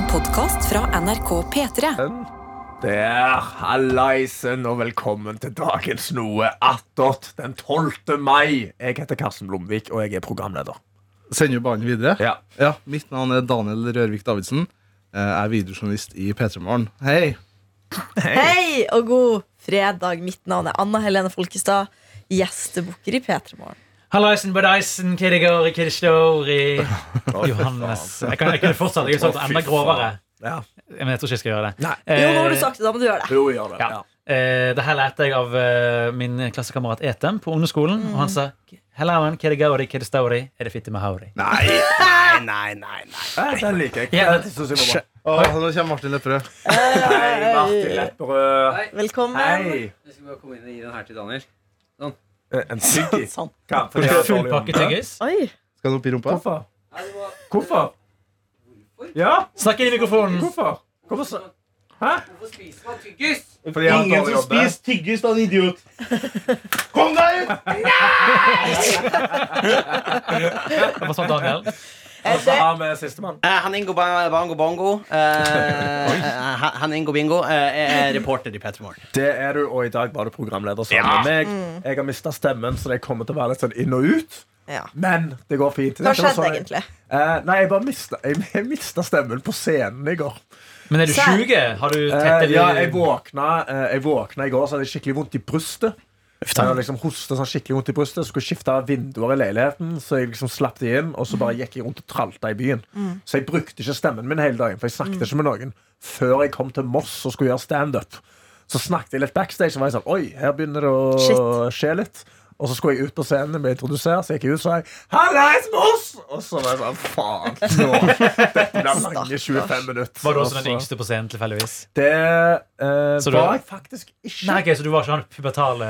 En podkast fra NRK P3. Der, hallaisen, og velkommen til dagens Noe attåt den 12. mai. Jeg heter Karsten Blomvik, og jeg er programleder. Sender jo ballen videre. Ja. Ja, Mitt navn er Daniel Rørvik Davidsen. Jeg er videojournalist i P3 Morgen. Hei! Hei og god fredag. Mitt navn er Anna Helene Folkestad. Gjestebukker i P3 Morgen. Hallaisen, badaisen, kiddigori, kiddishdori. Johannes Jeg kan jeg fortsatt, jeg er sagt enda grovere. Ja. Men jeg tror ikke jeg skal gjøre det. Nei. Jo, nå har Eh, du sagt det, da må du gjøre det. Jo, gjør det. Ja. Eh, det her lærte jeg av eh, min klassekamerat Etem på ungdomsskolen. Og han sa Hallauen, kidigori, kidistori, er det fitte med hauri? Nei, nei, nei, nei, nei. Eh, Den liker jeg. Ja. Det synes jeg var bra. Åh, nå kommer Martin Lepperød. Hei, Martin Lepperød. Velkommen. Hei. Jeg skal bare komme inn og gi den her til Daniel. Eh, En tyggi. Sånn. Hva? Fordi jeg har dårlig pakke ånde? tyggis. Oi. Skal den opp i rumpa? Hvorfor? Nei, Hvorfor? Ja, Snakk inn i mikrofonen. hvorfor? Hvorfor så? Hæ? hvorfor spiser man tyggis? Fordi jeg har dårlig ånde? tyggis, da, idiot! Kom deg ut! Hva sa Daniel? Og så har vi sistemann. Eh, han Ingo Bango Bongo. eh, han- Ingo Bingo eh, er reporter i P3 Morgen. Det er du, og i dag var du programleder sammen med meg. Jeg har mista stemmen, så det kommer til å være litt sånn inn og ut. Ja. Men det går fint. Hva skjedde sånn- egentlig? Eh, nei, jeg bare mista, jeg, jeg mista stemmen på scenen i går. Men er du sjuk? Har du Eh, tette ja, jeg våkna, eh, jeg våkna i går, så hadde jeg skikkelig vondt i brystet. Jeg liksom hostet sånn skikkelig vondt i brystet Skulle skifte vinduer i leiligheten, så jeg liksom slapp de inn. Og så bare gikk jeg rundt og tralta i byen. Så jeg brukte ikke stemmen min hele dagen, for jeg snakket ikke med noen før jeg kom til Moss og skulle gjøre standup. Så snakket jeg litt backstage, og var jeg sånn Oi, her begynner det å Shit. skje litt. Og så skulle jeg ut på scenen med introdusert, så gikk jeg ut og sa Hallais, Moss! Og så var jeg sånn Faen, nå Dette blir lange 25 minutter. Var du også den yngste på scenen, tilfeldigvis? det eh, var du- jeg faktisk ikke. Nei, okay, Så du var ikke han pubertale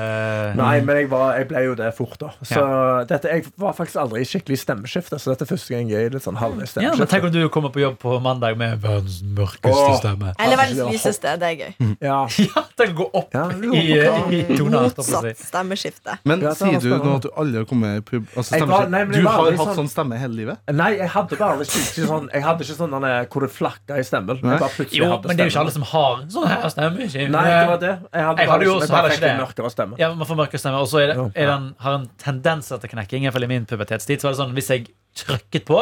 Nei, men jeg, var, jeg ble jo det fort, da. Så dette, jeg var faktisk aldri i skikkelig stemmeskifte. Så dette er første gang jeg er litt sånn halvveis Ja, men Tenk om du kommer på jobb på mandag med verdens mørkeste Åh. stemme. Eller verdens lyseste. Det er gøy. Ja. Ja, Tenk å gå opp Ja, i, i, i toneart. Motsatt stemmeskifte. Men Ja, sier du nå at du aldri har kommet i pub... Altså, Jeg var- nei, du har hatt sånn- sånn stemme hele livet? Nei, jeg hadde bare ikke, sånn Jeg hadde ikke sånn denne, hvor det flakka i stemmen. Jeg bare Jo, hadde men det er jo ikke alle som har sånn her stemme. Ikke? Nei, det var det. Jeg hadde Jeg hadde jo også heller ikke det. mørkere stemme. Ja, man får mørkere stemme. Og så er det, er den, har en tendens til knekking. iallfall i min pubertetstid. Så var det sånn, Hvis jeg trykket på,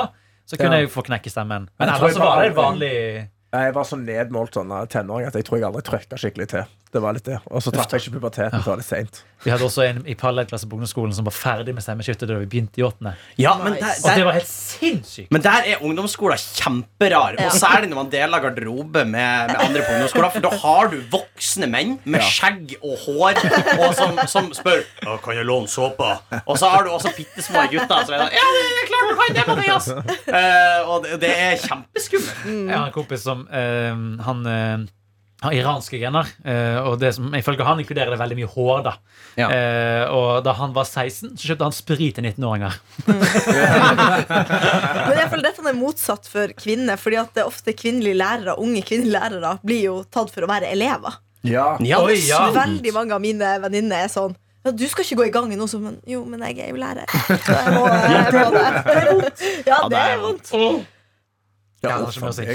så kunne Ja. jeg få knekk i stemmen. Men ellers var det vanlig Jeg var så nedmålt sånn tenåring at jeg tror jeg aldri trykka skikkelig til. Det var litt det. Og så traff jeg ikke puberteten før litt seint. Vi hadde også en i parallellklasse på ungdomsskolen som var ferdig med stemmeskiftet da vi begynte i åttende. Ja, men der, der, Og det var helt sinnssykt. men der er ungdomsskolen kjemperar. Ja. Og særlig når man deler garderobe med, med andre på ungdomsskolen. For da har du voksne menn med skjegg og hår og som, som spør «Ja, Kan jeg låne såpa. Og så har du også bitte små gutter som er sånn Ja, det er klart du kan det, Mathias! Uh, og det, det er kjempeskummelt. Jeg har en kompis som uh, Han eh, har iranske gener. eh, og det som ifølge han inkluderer det veldig mye hår. da Ja. Eh, Og da han var 16, så kjøpte han sprit til 19-åringer. Men jeg føler dette er motsatt for kvinner. Fordi at det er ofte kvinnelige lærere, unge kvinnelige lærere blir jo tatt for å være elever. Ja. Ja, og det er ja. Veldig mange av mine venninner er sånn ja, du skal ikke gå i gang i noe som men, Jo, men jeg er jo lærer. Så jeg må, jeg må det. Ja, det er vondt. Ja, det er ikke mye å si.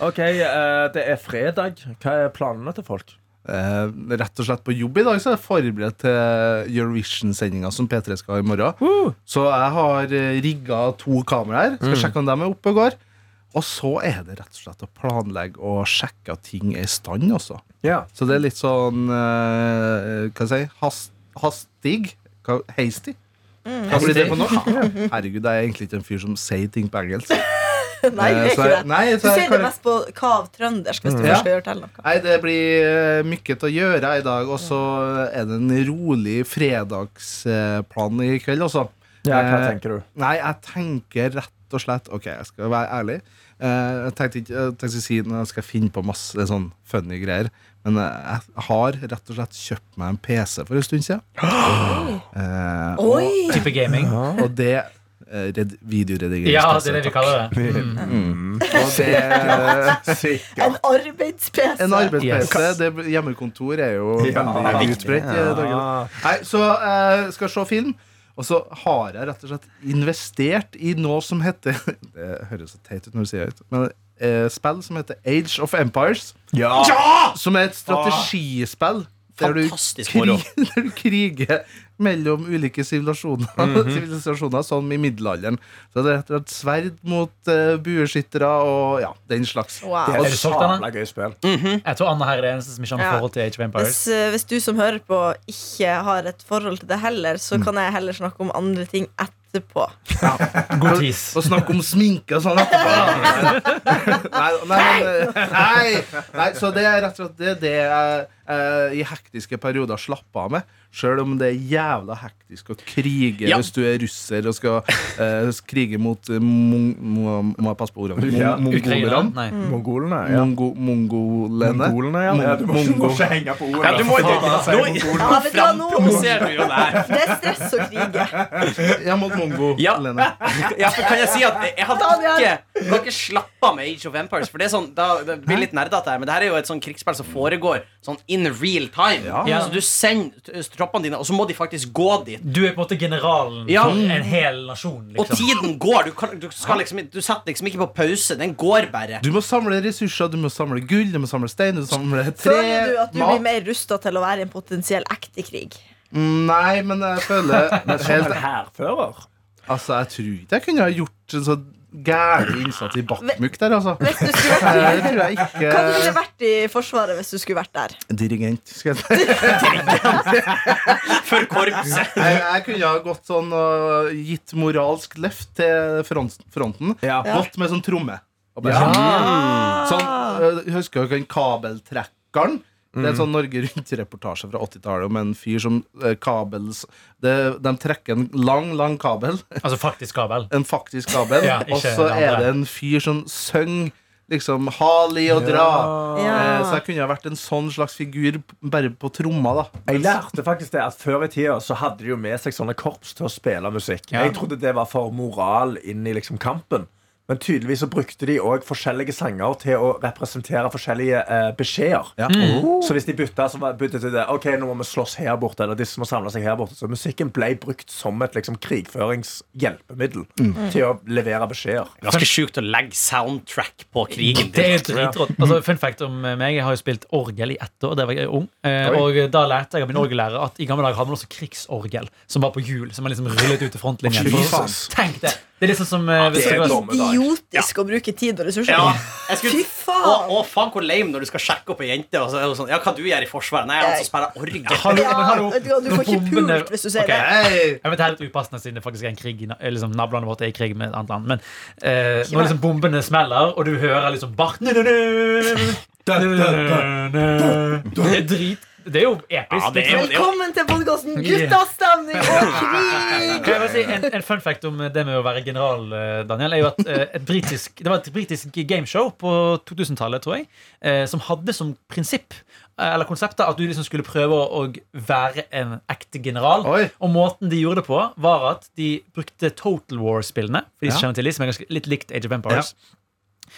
OK, eh, det er fredag. Hva er planene til folk? Eh, rett og slett på jobb i dag så er jeg forberedt til Eurovision-sendinga som P3 skal ha i morgen. Så jeg har uh, rigga to kameraer. Skal sjekke om de er oppe og går. Og så er det rett og slett å planlegge og sjekke at ting er i stand også. Ja. Så det er litt sånn eh, Hva skal jeg si? Hast, hastig? Hasty? Hva blir det på norsk? Herregud, jeg er egentlig ikke en fyr som sier ting på engelsk. Nei, du Eh, er så ikke jeg- det. Nei, Du så jeg sier det mest på kav trøndersk hvis du Ja. først skal gjøre til noe. Nei, det blir eh, mye til å gjøre i dag, og så er det en rolig fredagsplan i kveld også. ja hva Eh, tenker du? Nei, jeg tenker rett og slett Ok, jeg skal være ærlig. Eh, Jeg tenkte ikke jeg tenkte å si når jeg skal finne på masse sånn funny greier. Men eh, jeg har rett og slett kjøpt meg en PC for en stund siden. Eh, og, Oi! Type gaming. og det eh, red, videoredigering. Ja, det er det vi kaller det. Mm. Og det En arbeids-PC. En arbeids-PC. Yes. Hjemmekontor er jo Ja. veldig utbredt i. Nei, så jeg skal se film. Og så har jeg rett og slett investert i noe som heter Det høres så teit ut når du sier det, men eh, spill som heter Age of Empires. Ja! Som er et strategispill. Der du, Fantastisk moro. krig, der du kriger mellom ulike sivilisasjoner, sivilisasjoner som i middelalderen. Så det er rett og slett sverd mot uh, bueskyttere og ja, den slags. Wow. Det Er du solgt, Anna? sabla gøy spill. Jeg tror Anna her er det eneste som ikke har noe Ja. forhold til Age of Empires. Hvis, eh, hvis du som hører på, ikke har et forhold til det heller, så kan jeg heller snakke om andre ting etterpå. God tis. Og snakke om sminke og sånn etterpå. nei, nei, men, eh, nei, nei, så det er rett og slett det, det jeg eh, i hektiske perioder slappe av med. Sjøl om det er jævla hektisk å krige Ja. hvis du er russer og skal eh, krige mot eh, må, jeg passe på ordene Ja. Mongolerne. Mongolene, ja. Mongo, mongolene. Mongolene, ja. ja du må, ikke henge på ordet. Ja, du må ikke- Framprovoserer du jo det her. det er stress å krige. Ja, mot mongolene. Ja. For kan jeg si at jeg hadde ikke, hadde ikke slappa med Age of Empires. For det er sånn, da, det blir litt nerdete her, men det her er jo et sånn krigsspill som foregår sånn in real time. Ja. Så du sender troppene dine, og så må de faktisk gå dit. Du er på en måte generalen Ja. for en hel nasjon. Og Liksom. tiden går. Du, kan, du, skal liksom, du setter liksom ikke på pause. Den går bare. Du må samle ressurser, du må samle gull, du må samle stein, du må samle tre, Føler du at du mat. blir mer rusta til å være i en potensiell ekte krig? Mm, Nei, men jeg føler Som helt, en hærfører. Altså, jeg tror ikke jeg kunne ha gjort en så gæren innsats i Bakkmuk der, altså. Hvis du skulle vært i, Det tror jeg hva ville du ikke vært i Forsvaret hvis du skulle vært der? Dirigent. Skal jeg si. For korpset. Jeg, jeg kunne ha gått sånn og gitt moralsk løft til fronten. Ja. Gått med sånn tromme. Og bare sånn, sånn, øh, Husker dere den kabeltrekkeren? Det er en sånn Norge Rundt-reportasje fra 80-tallet om en fyr som eh, kabels det, De trekker en lang, lang kabel, Altså faktisk kabel. en faktisk kabel, Ja, ikke og så den er andre. det en fyr som synger liksom Hali og dra'. Ja. Eh, Så jeg kunne ha vært en sånn slags figur bare på tromma, da. Jeg lærte faktisk det at Før i tida så hadde de jo med seg sånne korps til å spille musikk. Ja. Jeg trodde det var for moral inn i liksom kampen. Men tydeligvis så brukte de òg forskjellige sanger til å representere forskjellige eh, beskjeder. Ja. Mm. Så hvis de bytta, så var- byttet de det Ok, nå må vi slåss her borte, eller disse må samle seg her borte. Så musikken ble brukt som et liksom krigføringshjelpemiddel til å levere beskjeder. Ganske sjukt å legge soundtrack på krigen. Det er dritrått. Altså, fun fact om meg, jeg har jo spilt orgel i ett år da jeg var ung. Eh, og da lærte jeg av min orgellærer at i gamle dager hadde man også krigsorgel som var på hjul. Som man liksom rullet ut til frontlinjen. Tenk det! Det er liksom som ja, det er. Idiotisk å bruke tid og ressurser Ja, på. jeg skulle, Fy faen! Og, og faen hvor lame når du skal sjekke opp ei jente. Og så er det sånn, ja, hva du gjør i Forsvaret? Nei, han som spiller orgel. Hallo, Ja, men hallo. du du får ikke pult hvis du sier okay. det. Jeg vet det er litt upassende siden det faktisk er en krig i eh, liksom, Nabolandet vårt er i krig med et annet land. Men eh, når liksom bombene smeller, og du hører liksom bart Det er drit Det er jo episk. Ja, det er jo- liksom. Velkommen til podkasten Guttastemning og krig! Kan jeg bare si en, en fun fact om det med å være general, eh, Daniel, er jo at eh, et britisk, det var et britisk gameshow på 2000-tallet, tror jeg, eh, som hadde som prinsipp eh, eller konseptet at du liksom skulle prøve å, å være en ekte general. Oi. Og måten de gjorde det på, var at de brukte Total War-spillene, for de som Ja. kjenner til de, som er ganske, litt likt Age of Empires,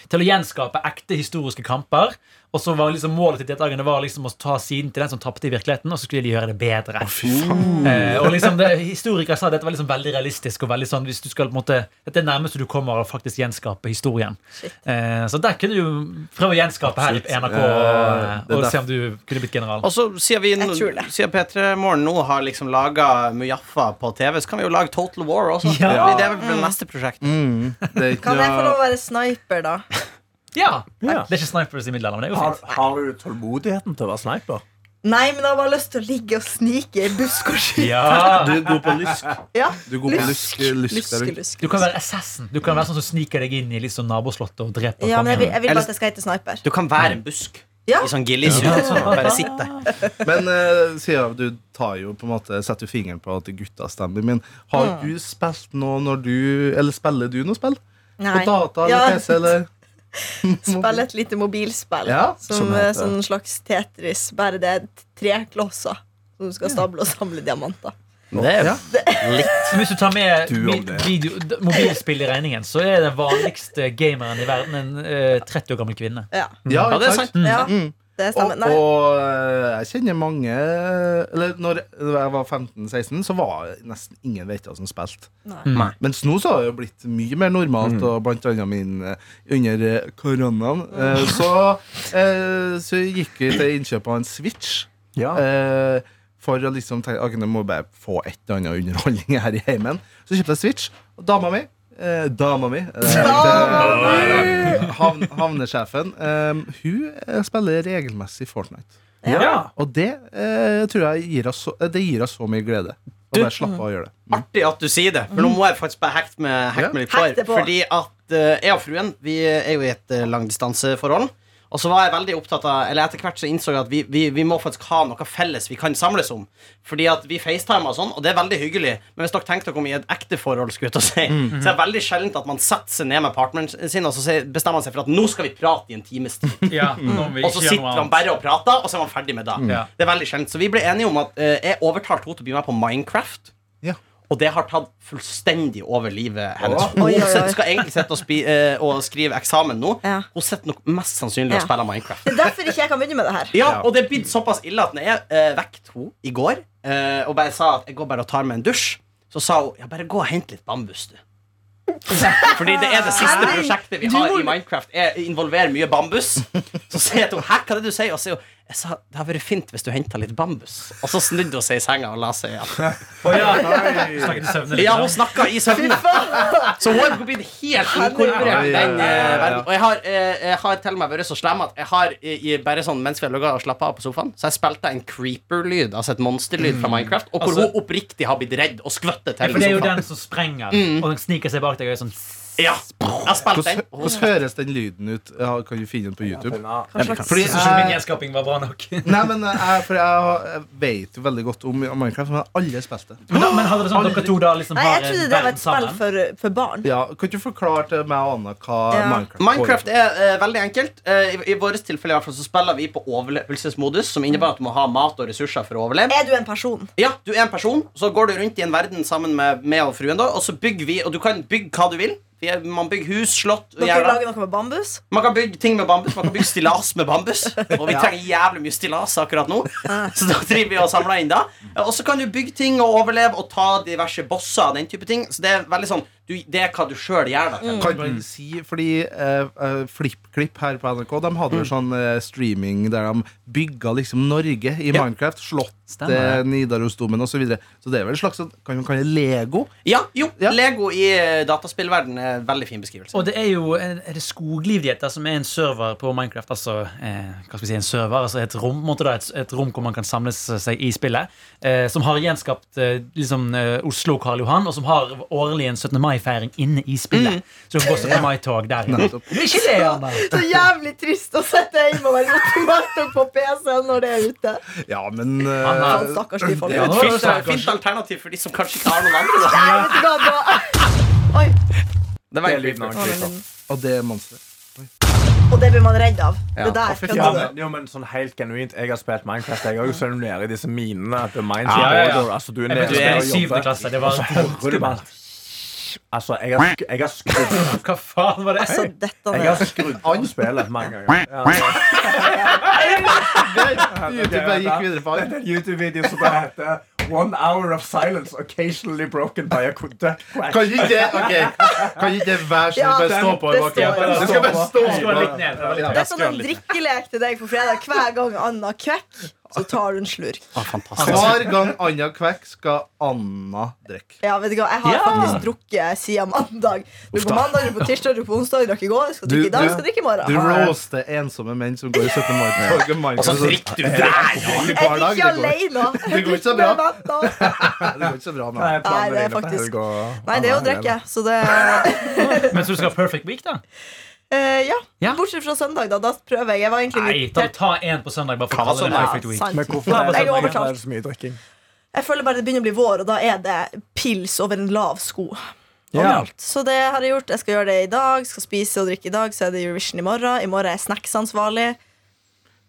til å gjenskape ekte historiske kamper. Og så var liksom målet til deltakerne var liksom å ta siden til den som tapte i virkeligheten, og så skulle de gjøre det bedre. Fy faen. Eh, og liksom det, Historikere sa dette var liksom veldig realistisk. Og veldig sånn, hvis du skal på en måte Dette er nærmest du kommer å faktisk gjenskape historien. Eh, så der kunne du prøve å gjenskape her i NRK og, Eh, og se om du kunne blitt general. Og så sier vi, det. siden P3 Morgen nå har liksom laga Mujaffa på TV, så kan vi jo lage Total War også. Ja. Det er vel neste prosjekt. Mm, det Kan jeg få lov å være sniper, da? Ja, Ja. Det er ikke snipers i middelalderen, men det er jo Har, fint. har du tålmodigheten til å være sniper? Nei, men jeg har bare lyst til å ligge og snike i busk og skyte. Ja. Du er god på lysk. Ja. Du er god på lysk. lysk, lysk, luske, Du kan være assassin. Du kan være sånn som sniker deg inn i liksom naboslottet og dreper Ja, men jeg vil, kongen. jeg vil bare at jeg skal hete sniper. Du kan være en busk Ja. i sånn gillisuit. Bare sitte. Men uh, siden du tar jo på en måte setter jo fingeren på at det er guttastemmen min, har du spilt noe når du Eller spiller du noe spill? Nei. På data eller Ja, PC eller Spille et lite mobilspill Ja, som som er heter- sånn slags Tetris. Bare det er tre klosser som du skal stable og samle diamanter. Det er litt hvis du tar med video, mobilspill i regningen, så er den vanligste gameren i verden en uh, 30 år gammel kvinne. Ja, Ja, Ja, det er sant? Mm. ja Mm. Det stemmer. Og, og eh, jeg kjenner mange Eller når jeg var 15-16, så var nesten ingen veita som spilte. Mens nå så har det blitt mye mer normalt, og blant annet min eh, under eh, koronaen. eh, Så, så gikk vi til innkjøp av en Switch. Ja. Eh, for å liksom tenke jeg må bare få et eller annet underholdning her i heimen. Så kjøpte jeg Switch, og dama mi eh, Dama mi eh, havn, Havnesjefen. eh, hun eh, spiller regelmessig Fortnite. Ja. Og det eh, tror jeg gir oss så, eh, det gir oss så mye glede. Og bare slappe av og gjøre det. Artig at du sier det, for nå må jeg faktisk bare hekte med, hekte med litt far på. Fordi at eh, jeg og fruen Vi er jo i et eh, langdistanseforhold. Og så var jeg veldig opptatt av Eller etter hvert så innså jeg at vi, vi, vi må faktisk ha noe felles vi kan samles om. Fordi at vi facetimer og sånn, og det er veldig hyggelig. Men hvis dere tenker dere om i et ekte forhold, skulle jeg til å si, så er det veldig sjeldent at man setter seg ned med partneren sin, og så bestemmer man seg for at nå skal vi prate i en times tid. Ja, Og så sitter man bare og prater, og så er man ferdig med det. Ja. Det er veldig sjeldent Så vi ble enige om at uh, jeg overtalte henne til å bli med på Minecraft. Ja. Og det har tatt fullstendig over livet hennes. Oi, oi, Hun oi. skal egentlig sitte og, eh, og skrive eksamen nå. Ja. Hun sitter nok mest sannsynlig og spiller Minecraft. Det er derfor ikke jeg kan begynne med det her. Ja, og det er blitt såpass ille at når jeg uh, vekket henne i går eh, og bare sa at jeg går bare og tar meg en dusj, så sa hun ja, bare gå og hent litt bambus, du. Fordi det er det siste prosjektet vi har i Minecraft. Jeg involverer mye bambus. Så sier jeg til henne hæ, hva er det du sier? Og sier hun jeg sa det hadde vært fint hvis du henta litt bambus. Og så snudde hun seg i senga og la seg igjen. Oh, ja. Snakket i søvne, Ja, liksom. hun snakka i søvne. Så hun har blitt helt inkorporert i den eh, verden. Og jeg har, eh, jeg har til og med vært så slem at jeg har i, i bare sånn mens vi har ligget og slappa av på sofaen, så jeg spilte en creeper-lyd, altså et monsterlyd fra Minecraft, og hvor Altså- hun oppriktig har blitt redd og skvøttet Ja, til for det er jo den som sprenger, Mm. og den sniker seg bak deg og er sånn Ja, jeg har spilt den. Hvordan, hvordan høres den lyden ut? Ja, kan du finne den på YouTube? Fordi Jeg syns ikke min jeg, gjenskaping var bra nok. nei, men jeg, for jeg, jeg vet jo veldig godt om Minecraft, men jeg har aldri spilt det. Men, men hadde det sånn dere to da liksom Nei, jeg trodde det var et spill for, for barn. Ja, kan du forklare til meg og Anna hva Ja. Minecraft Minecraft er Uh, veldig enkelt. Uh, I, i vårt tilfelle i hvert fall så spiller vi på overlevelsesmodus, som innebærer at du må ha mat og ressurser for å overleve. Er du en person? Ja, du er en person, så går du rundt i en verden sammen med meg og fruen, da, og så bygger vi, og du kan bygge hva du vil. Man bygger hus, slott Dere gjerder. lager noe med bambus? Man kan bygge ting med bambus, man kan bygge stillas med bambus. Og vi trenger jævlig mye stillas akkurat nå. Så da driver vi og samler inn da. Og så kan du bygge ting og overleve og ta diverse bosser og den type ting. Så det er veldig sånn du, Det er hva du sjøl gjør da. Kan du si, fordi eh, eh, FlippKlipp her på NRK De hadde jo sånn eh, streaming der de bygga liksom Norge i Ja. Minecraft. Slott, Stemmer. eh, Nidarosdomen osv. Så, videre. så det er vel en slags sånn- Kan man kalle det Lego? Ja, jo, Ja. Lego i eh, dataspillverden er en veldig fin beskrivelse. Og det er jo er det Skogliv som er en server på Minecraft. Altså eh, hva skal vi si, en server, altså et rom på en måte da, et, et rom hvor man kan samles seg i spillet. Eh, som har gjenskapt eh, liksom, eh, Oslo og Karl Johan, og som har årlig en 17. mai-feiring inne i spillet. Så du kan gå 17. mai-tog der. Ikke det, Anna! Så jævlig trist å sette hjemme og være ultimatum på PC-en når det er ute. Ja, men uh, Anna- Stakkars de Det er Ja, er det fint, fint alternativ for de som kanskje ikke har noen andre. Da. Ja, vet du hva, da Oi. Det var Det er lyden av en krise. Og det er monster. Og det blir man redd av. Ja. Det der Ja, men, jo, men sånn helt genuint Jeg har spilt Minecraft. Jeg har jo selv nede i disse minene. Ja, ja, ja. Altså, du er nede du er i syvende klasse. Det var så hører du bare Altså, jeg har, sk- jeg har skrudd Hva faen var det? Altså, dette Jeg har skrudd av spillet mange ganger. Ja, YouTube bare gikk videre på er en YouTube-video som bare heter One hour of silence occasionally broken by a kunde. Kan ikke det okay. Kan ikke det være sånn Ja, bare stå på i det bakgrunnen? Det skal bare stå litt på. ned. det litt Ja. Det er sånn en drikkelek til deg på fredag. Hver gang Anna kvekk, så tar du en slurk. Ah, fantastisk. Hver gang Anja kvekk, skal Anna drikke. Ja, vet du hva, Jeg har Ja. faktisk drukket siden mandag. Du på mandag, du på tirsdag, du på onsdag, drakk i går. Skal drikke i dag, du- skal drikke i morgen. Du roaster ensomme menn som går i 17. mai. Og så drikker du der! Jeg dag. er ikke alene. Det går ikke så bra. Det går ikke så bra Hva Nei, det er faktisk- Nei, det er å drikke. Så det Men så du skal ha perfect week, da? Eh, ja. Ja. Bortsett fra søndag, da. Da prøver jeg. Jeg var egentlig Nei, ta, ta en på søndag. Bare for Hva å kalle det søndag? perfect week. Men hvorfor er det, jeg er hvorfor overtalt. er det så mye drikking? Jeg føler bare det begynner å bli vår, og da er det pils over en lav sko. Ja. Så det har jeg gjort. Jeg skal gjøre det i dag. Skal spise og drikke i dag, så er det Eurovision i morgen. I morgen er jeg snacksansvarlig.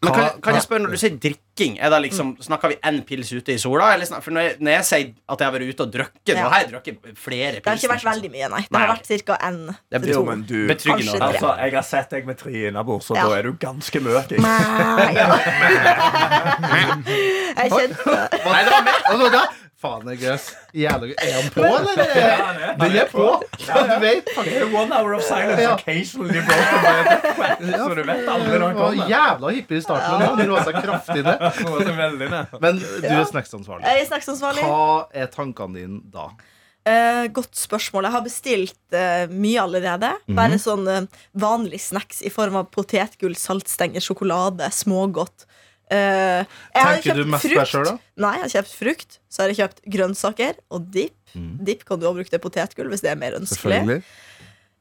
Men kan, kan jeg spørre, Når du sier drikking, er det liksom, snakker vi én pils ute i sola? Eller for når jeg, når jeg sier at jeg har vært ute og drukket, Ja. nå har jeg drukket flere pils. Det har ikke vært veldig mye, nei. Det har vært ca. én til to. Men du Betryggende. Kanskje Altså, jeg har sett deg med tre innabords, så Ja. da er du ganske møk. Nei, ja. Jeg kjente. Altså, da, faen, jeg er Jævlig gøy. Er han på, eller? Den er på! Ja, du vet. Er One hour of silence Ja. occasionally broken by a death Så du vet aldri når han kommer. jævla hippie i starten, men nå roa seg kraftig ned. Men du er snacksansvarlig. Jeg er snacksansvarlig. Hva er tankene dine da? Eh, godt spørsmål. Jeg har bestilt eh, mye allerede. Mhm. Bare sånn uh, vanlig snacks i form av potetgull, saltstenger, sjokolade, smågodt. Har Tenker du mest på deg selv, da? Nei, jeg har kjøpt frukt. Så har jeg kjøpt grønnsaker og dipp. Mm. Dipp kan du også bruke til potetgull hvis det er mer ønskelig.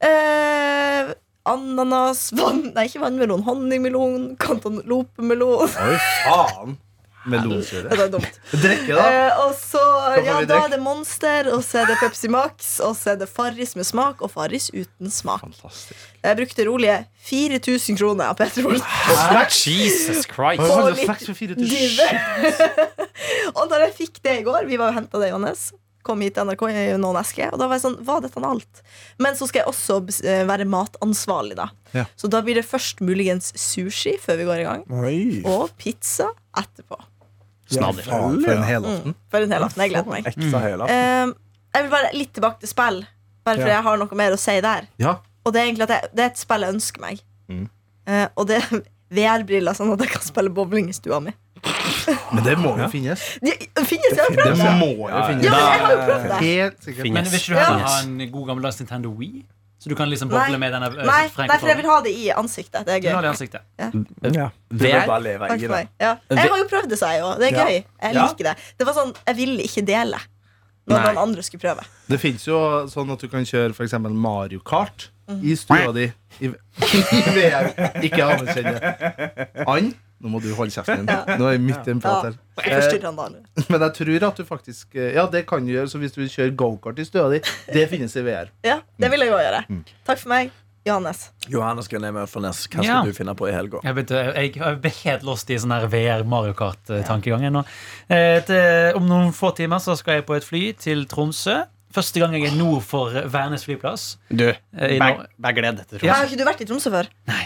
Eh, ananas, vann, nei, ikke vannmelon, honningmelon, kantalopemelon. Oi, faen. Det er dumt. Drikke, da? Eh, og så ja, da er det Monster, og så er det Pepsi Max, og så er det Farris med smak og Farris uten smak. Fantastisk. Jeg brukte rolige 4000 kroner av Petrol. Jesus Christ. Og litt snacks for 4000? Dive. og da jeg fikk det i går Vi var jo henta det, Johannes. Kom hit til NRK i noen esker. Og da var jeg sånn, var dette alt? Men så skal jeg også eh, være matansvarlig, da. Ja. Så da blir det først muligens sushi før vi går i gang. Oi. Og pizza etterpå. Snadder. Ja, for en helaften. For en hel aften. Jeg gleder meg. Ekte hele. Eh, jeg vil bare litt tilbake til spill. Bare fordi Ja. jeg har noe mer å si der. Ja. Og det er egentlig at jeg, det er et spill jeg ønsker meg. Mm. Uh, og det er VR-briller, sånn at jeg kan spille bowling i stua mi. Men det må jo finnes. De, finnes det? Jeg har Det prøvd det. må jo Ja, finnes. men jeg har jo prøvd det. Helt sikkert. Men vil du heller Ja. ha en god gammeldags Nintendo Wii? Så du kan liksom Nei. boble med denne uh, Nei, nei, for jeg vil ha det i ansiktet. Det er Du har det i ansiktet. Ja. Du vil bare leve Takk for det. meg. Ja. Jeg har jo prøvd det, sa jeg jo. Det er Ja. gøy. Jeg Ja. liker det. Det var sånn, Jeg ville ikke dele når Nei. noen andre skulle prøve. Det fins jo sånn at du kan kjøre eksempel Mario Kart i stua di i, i VR. Ikke anerkjenne. Ann, nå må du holde kjeften din. Nå er jeg midt i en prat her. Jeg forstyrrer han da. Men jeg tror at du faktisk eh, Ja, det kan du gjøre. Så hvis du vil kjøre gokart i stua di, det finnes i VR. Ja, det vil jeg òg gjøre. Mm. Takk for meg. Johannes. Johannes Grønheim Ørfalnes, hva skal Ja. du finne på i helga? Jeg, vet, jeg, jeg ble helt lost i sånn her VR Mario Kart-tankegang nå. Eh, Om noen få timer så skal jeg på et fly til Tromsø. Første gang jeg er nord for Værnes flyplass. Du, Eh, bag, Nor- bag gled Ja. Har ikke du vært i Tromsø før? Nei.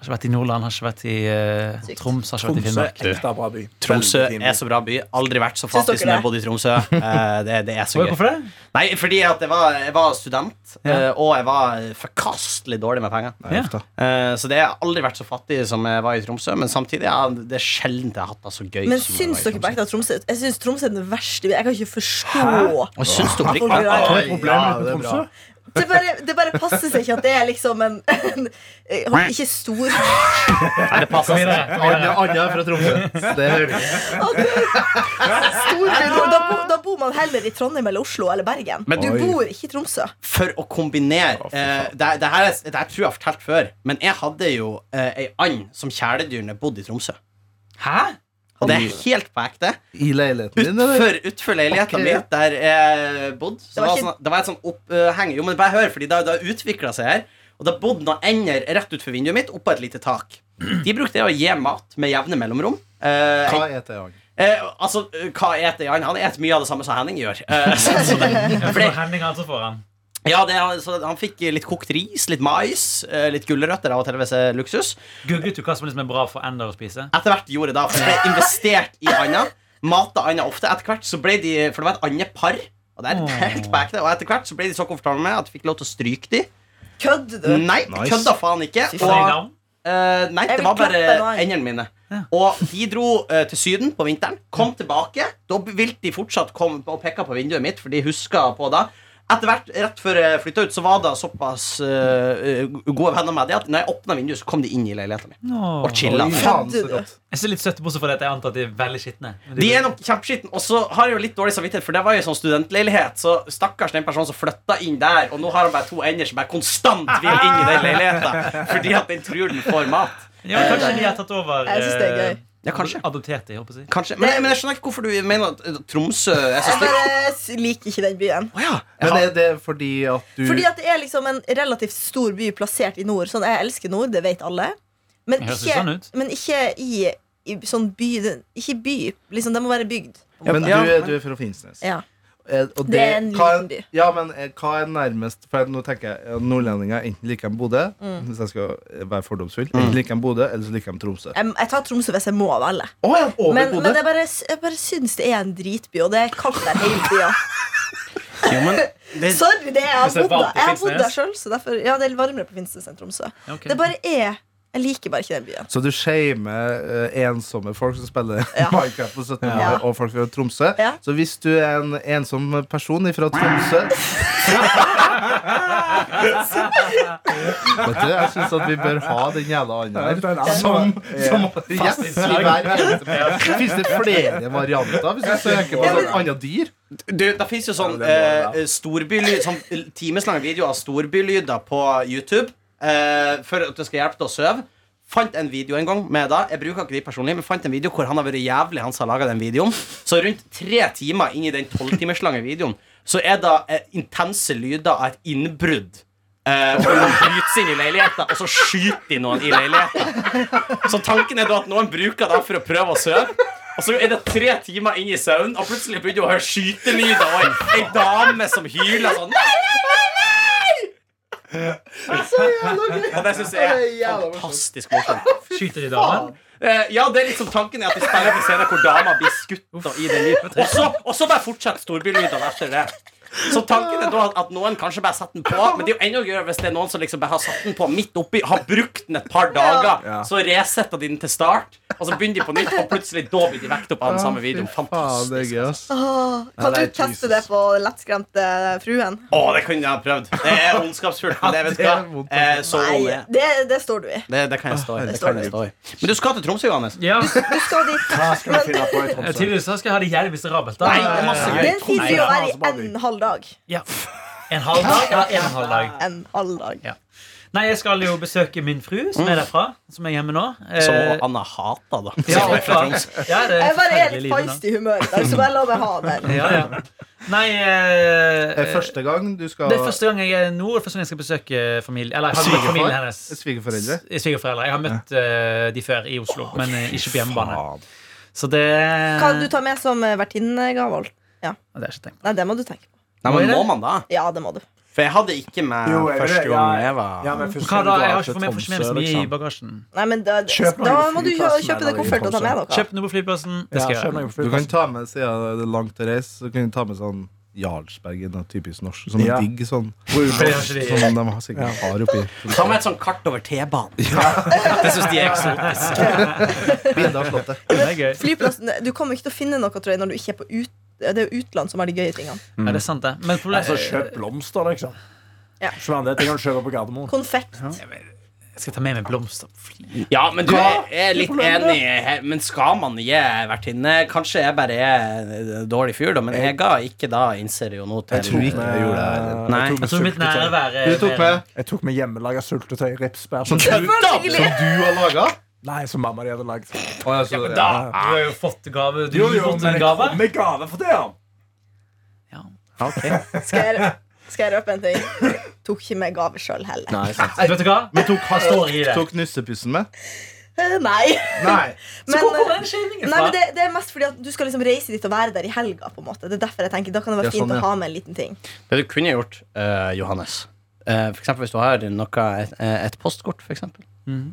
Har ikke vært i Nordland, har ikke vært i uh, Troms, har ikke vært i Tromsø Finnmark. er ekte bra by. Tromsø er så bra by. Aldri vært så fattig som jeg bodde i Tromsø. Uh, det, det er så gøy. Hvorfor det? Nei, fordi at jeg var, jeg var student, eh, og jeg var forkastelig dårlig med penger. Nei, Ja. Eh, Så det har aldri vært så fattig som jeg var i Tromsø. Men samtidig ja, det er sjelden jeg har hatt det så gøy. Men syns dere på ekte at Tromsø Jeg syns Tromsø er den verste byen. Jeg kan ikke forstå Og syns er er problemet Ja, med det er bra. Det bare, det bare passer seg ikke at det er liksom en, en Ikke stor Nei, det passer seg. Anja. Anja fra Tromsø. Det hører du. Da, da bor man heller i Trondheim eller Oslo eller Bergen. Men- du Oi. bor ikke i Tromsø. For å kombinere eh, det, det, her, er- det her tror jeg jeg har fortalt før, men jeg hadde jo eh, ei and som kjæledyr bodde i Tromsø. Hæ? Og det er helt på ekte. I leiligheten din, eller? Utfor, leiligheten Ok. min, der jeg bodde. Så Det var ikke- sånn, det var et sånn oppheng. Jo, men bare hør, fordi det har utvikla seg her. Og det bodde noen ender rett utfor vinduet mitt, oppå et lite tak. De brukte det å gi mat med jevne mellomrom. Eh, Hva heter jeg? eh, altså, hva eter jeg? Han eter mye av det samme som Henning gjør. Eh, så, så det, For for det, Henning altså får han. Ja, det, så han fikk litt kokt ris, litt mais, eh, litt gulrøtter av og til hvis det er luksus. Googlet du hva som liksom er bra for ender å spise? Etter hvert gjorde jeg da, for jeg ble investert i anda. Mata anda ofte. Etter hvert så ble de For det var et andepar. Og det er helt back det. Og etter hvert så ble de så komfortable med at jeg fikk lov til å stryke de. Kødde? du? Nei, Nice. kødda faen ikke. Og, eh, nei, det var bare endene mine. Ja. Og de dro uh, til Syden på vinteren. Kom tilbake. Da ville de fortsatt komme og peke på vinduet mitt, for de huska på det. Etter hvert, rett før jeg flytta ut, så var det såpass uh, gode venner med det at når jeg åpna vinduet, så kom de inn i leiligheten min. oh, Og chilla. Jeg ser litt søtt bortsett fra det at jeg antar at de er veldig skitne. De er nok kjempeskitne. Og så har jeg jo litt dårlig samvittighet, for det var jo sånn studentleilighet. Så stakkars den personen som flytta inn der, og nå har han bare to ender som bare konstant vil inn i den leiligheten fordi at den tror den får mat. ja, Kanskje de har tatt over Jeg synes det er gøy. Ja, kanskje. Adoptert jeg håper jeg å si. Kanskje. Men, men jeg skjønner ikke hvorfor du mener at eh, Tromsø er så Jeg stygt. bare s- liker ikke den byen. Oh, ja. Men er det fordi at du Fordi at det er liksom en relativt stor by plassert i nord. Sånn, Jeg elsker nord, det vet alle. Men ikke, sånn men ikke i, i sånn by Ikke by. Liksom, det må være bygd. Ja, Men du, du er fra Finnsnes. Ja. Eh, og Det er en liten by. Ja, men eh, hva er nærmest For nå tenker jeg Nordlendinger enten liker de Bodø, Mm. hvis jeg skal eh, være fordomsfull. Enten liker de Bodø, eller så liker de Tromsø. Jeg, jeg tar Tromsø hvis jeg må velge. Oh, ja, over Men, men jeg bare, jeg bare syns det er en dritby, og det er kaldt der hele tida. Jo, men det, Sorry, det er, jeg har bodd der. Sjøl, så derfor Ja, det er varmere på Finnsnes enn Tromsø. Okay. Det bare er Jeg liker bare ikke den byen. Så du shamer uh, ensomme folk som spiller Ja. Minecraft på 17. mai, Ja. og folk fra Tromsø. Ja. Så hvis du er en ensom person fra Tromsø Vet du, Jeg syns at vi bør ha den jævla anden her. Som, som gjest i hver eneste Fins det flere varianter hvis du søker på sånn andre dyr? du, det fins jo sånn eh, storbylyd Sånn timeslange videoer av storbylyder på YouTube eh, for at det skal hjelpe til å sove. Fant en video en gang med da Jeg bruker ikke de personlig, men fant en video hvor han har vært jævlig, han som har laget den videoen. Så rundt tre timer inn i den tolvtimerslange videoen så er det eh, intense lyder av et innbrudd. Eh, hvor noen bryter inn i leiligheten, og så skyter de noen i leiligheten. Så tanken er da at noen bruker det for å prøve å sove. Og så er det tre timer inn i søvn, og plutselig begynner du å høre skytelyder og ei dame som hyler sånn. Og det syns jeg er fantastisk morsomt. Skyter de damen? Eh, ja, det er liksom tanken er at de spiller på scenen hvor dama blir skutt og i det. Og så, og så bare fortsetter storbylydene etter det. Så tanken er da at noen kanskje bare setter den på, men det er jo enda gøyere hvis det er noen som liksom bare har satt den på midt oppi, har brukt den et par dager, Ja. så resetter de den til start, og så begynner de på nytt, og plutselig da blir de vekt opp av den samme videoen. Fantastisk. Åh, Ja, kan du teste Jesus. det på lettskremte fruen? Å, det kunne jeg ha prøvd. Det er ondskapsfullt, men det vet du hva. Eh, så Nei, det. det, det står du i. Det, det kan jeg stå i. Det kan jeg stå i. Men du skal til Tromsø, Johannes. Ja. Du skal dit. Hva skal du finne på i Tromsø? Tidligere så skal jeg ha det jævligste rabelt. Nei, det er masse gøy. Det er en fin å være i en halv dag. Ja. En halv dag Ja, en halv dag? En halv dag. Nei, jeg skal jo besøke min fru, som er derfra. Som er hjemme nå. Eh, Som Anna hater, da. ja, er ja, er Jeg bare er litt feist i humør, der, så bare la meg ha den. Ja, ja. Nei Er eh, det første gang du skal Det er første gang jeg er er første gang jeg skal besøke familie Eller familien hennes. Svigerforeldre? Svigerforeldre. Jeg har møtt eh, de før i Oslo, men eh, ikke på hjemmebane. Så det Hva du tar med som vertinnegave? Ja. Det. Nei, det må du tenke på. Nei, men må man da? Ja, det må du. For jeg hadde ikke med Jo, jeg første gang ja. jeg var Ja, men Hva da? Jeg har ikke fått med, meg så mye i liksom. bagasjen. Nei, men da, da må du kjøpe det deg koffert og ta med noe. Kjøp noe på flyplassen. Det skal jeg gjøre. Du kan ta med, siden det er langt å reise, så kan du ta med sånn Jarlsbergen, er typisk norsk. Sånn Ja. digg sånn de- som de har sikkert har oppi. Ta med et sånt kart over T-banen. Ja. Det syns de er eksotisk. Bilde av slottet. Flyplassen, Du kommer ikke til å finne noe tror jeg, når du ikke er på ut Det er jo utland som har de gøye tingene. Er det sant, det. Men problemet Altså, kjøp blomster, liksom. Ja. Sånn, det kan du kjøpe på Gardermoen. Konfekt. Jeg skal ta med meg blomster. Ja, men du er, er litt enig. Men skal man gi vertinne? Kanskje jeg bare er dårlig fyr, da, men jeg ga ikke da, innser jeg jo nå Jeg tror ikke jeg gjorde det. Nei. jeg tok med Du tok med Jeg med hjemmelaga syltetøy. Ripsbær. som Som, du, som du har laga? Nei, som mamma de hadde lagd. Oh, ja, så- Da! Du har jo fått gave. Du har jo fått en gave. med gave for det! Ja. Skal jeg, skal jeg røpe en ting? Tok ikke med gave sjøl heller. Nei, sant. Vet du hva? Men tok, Hva står i det? tok nussepussen med? Eh, Nei. Nei. Så Men, hvor eh, den men fra? det, det er mest fordi at du skal liksom reise dit og være der i helga. på en måte Det er derfor jeg tenker Da kan det være Ja, fint sånn, ja. å ha med en liten ting. Det du kunne gjort, uh, Johannes uh, For hvis du har noe, et, et postkort, eksempel. Mhm.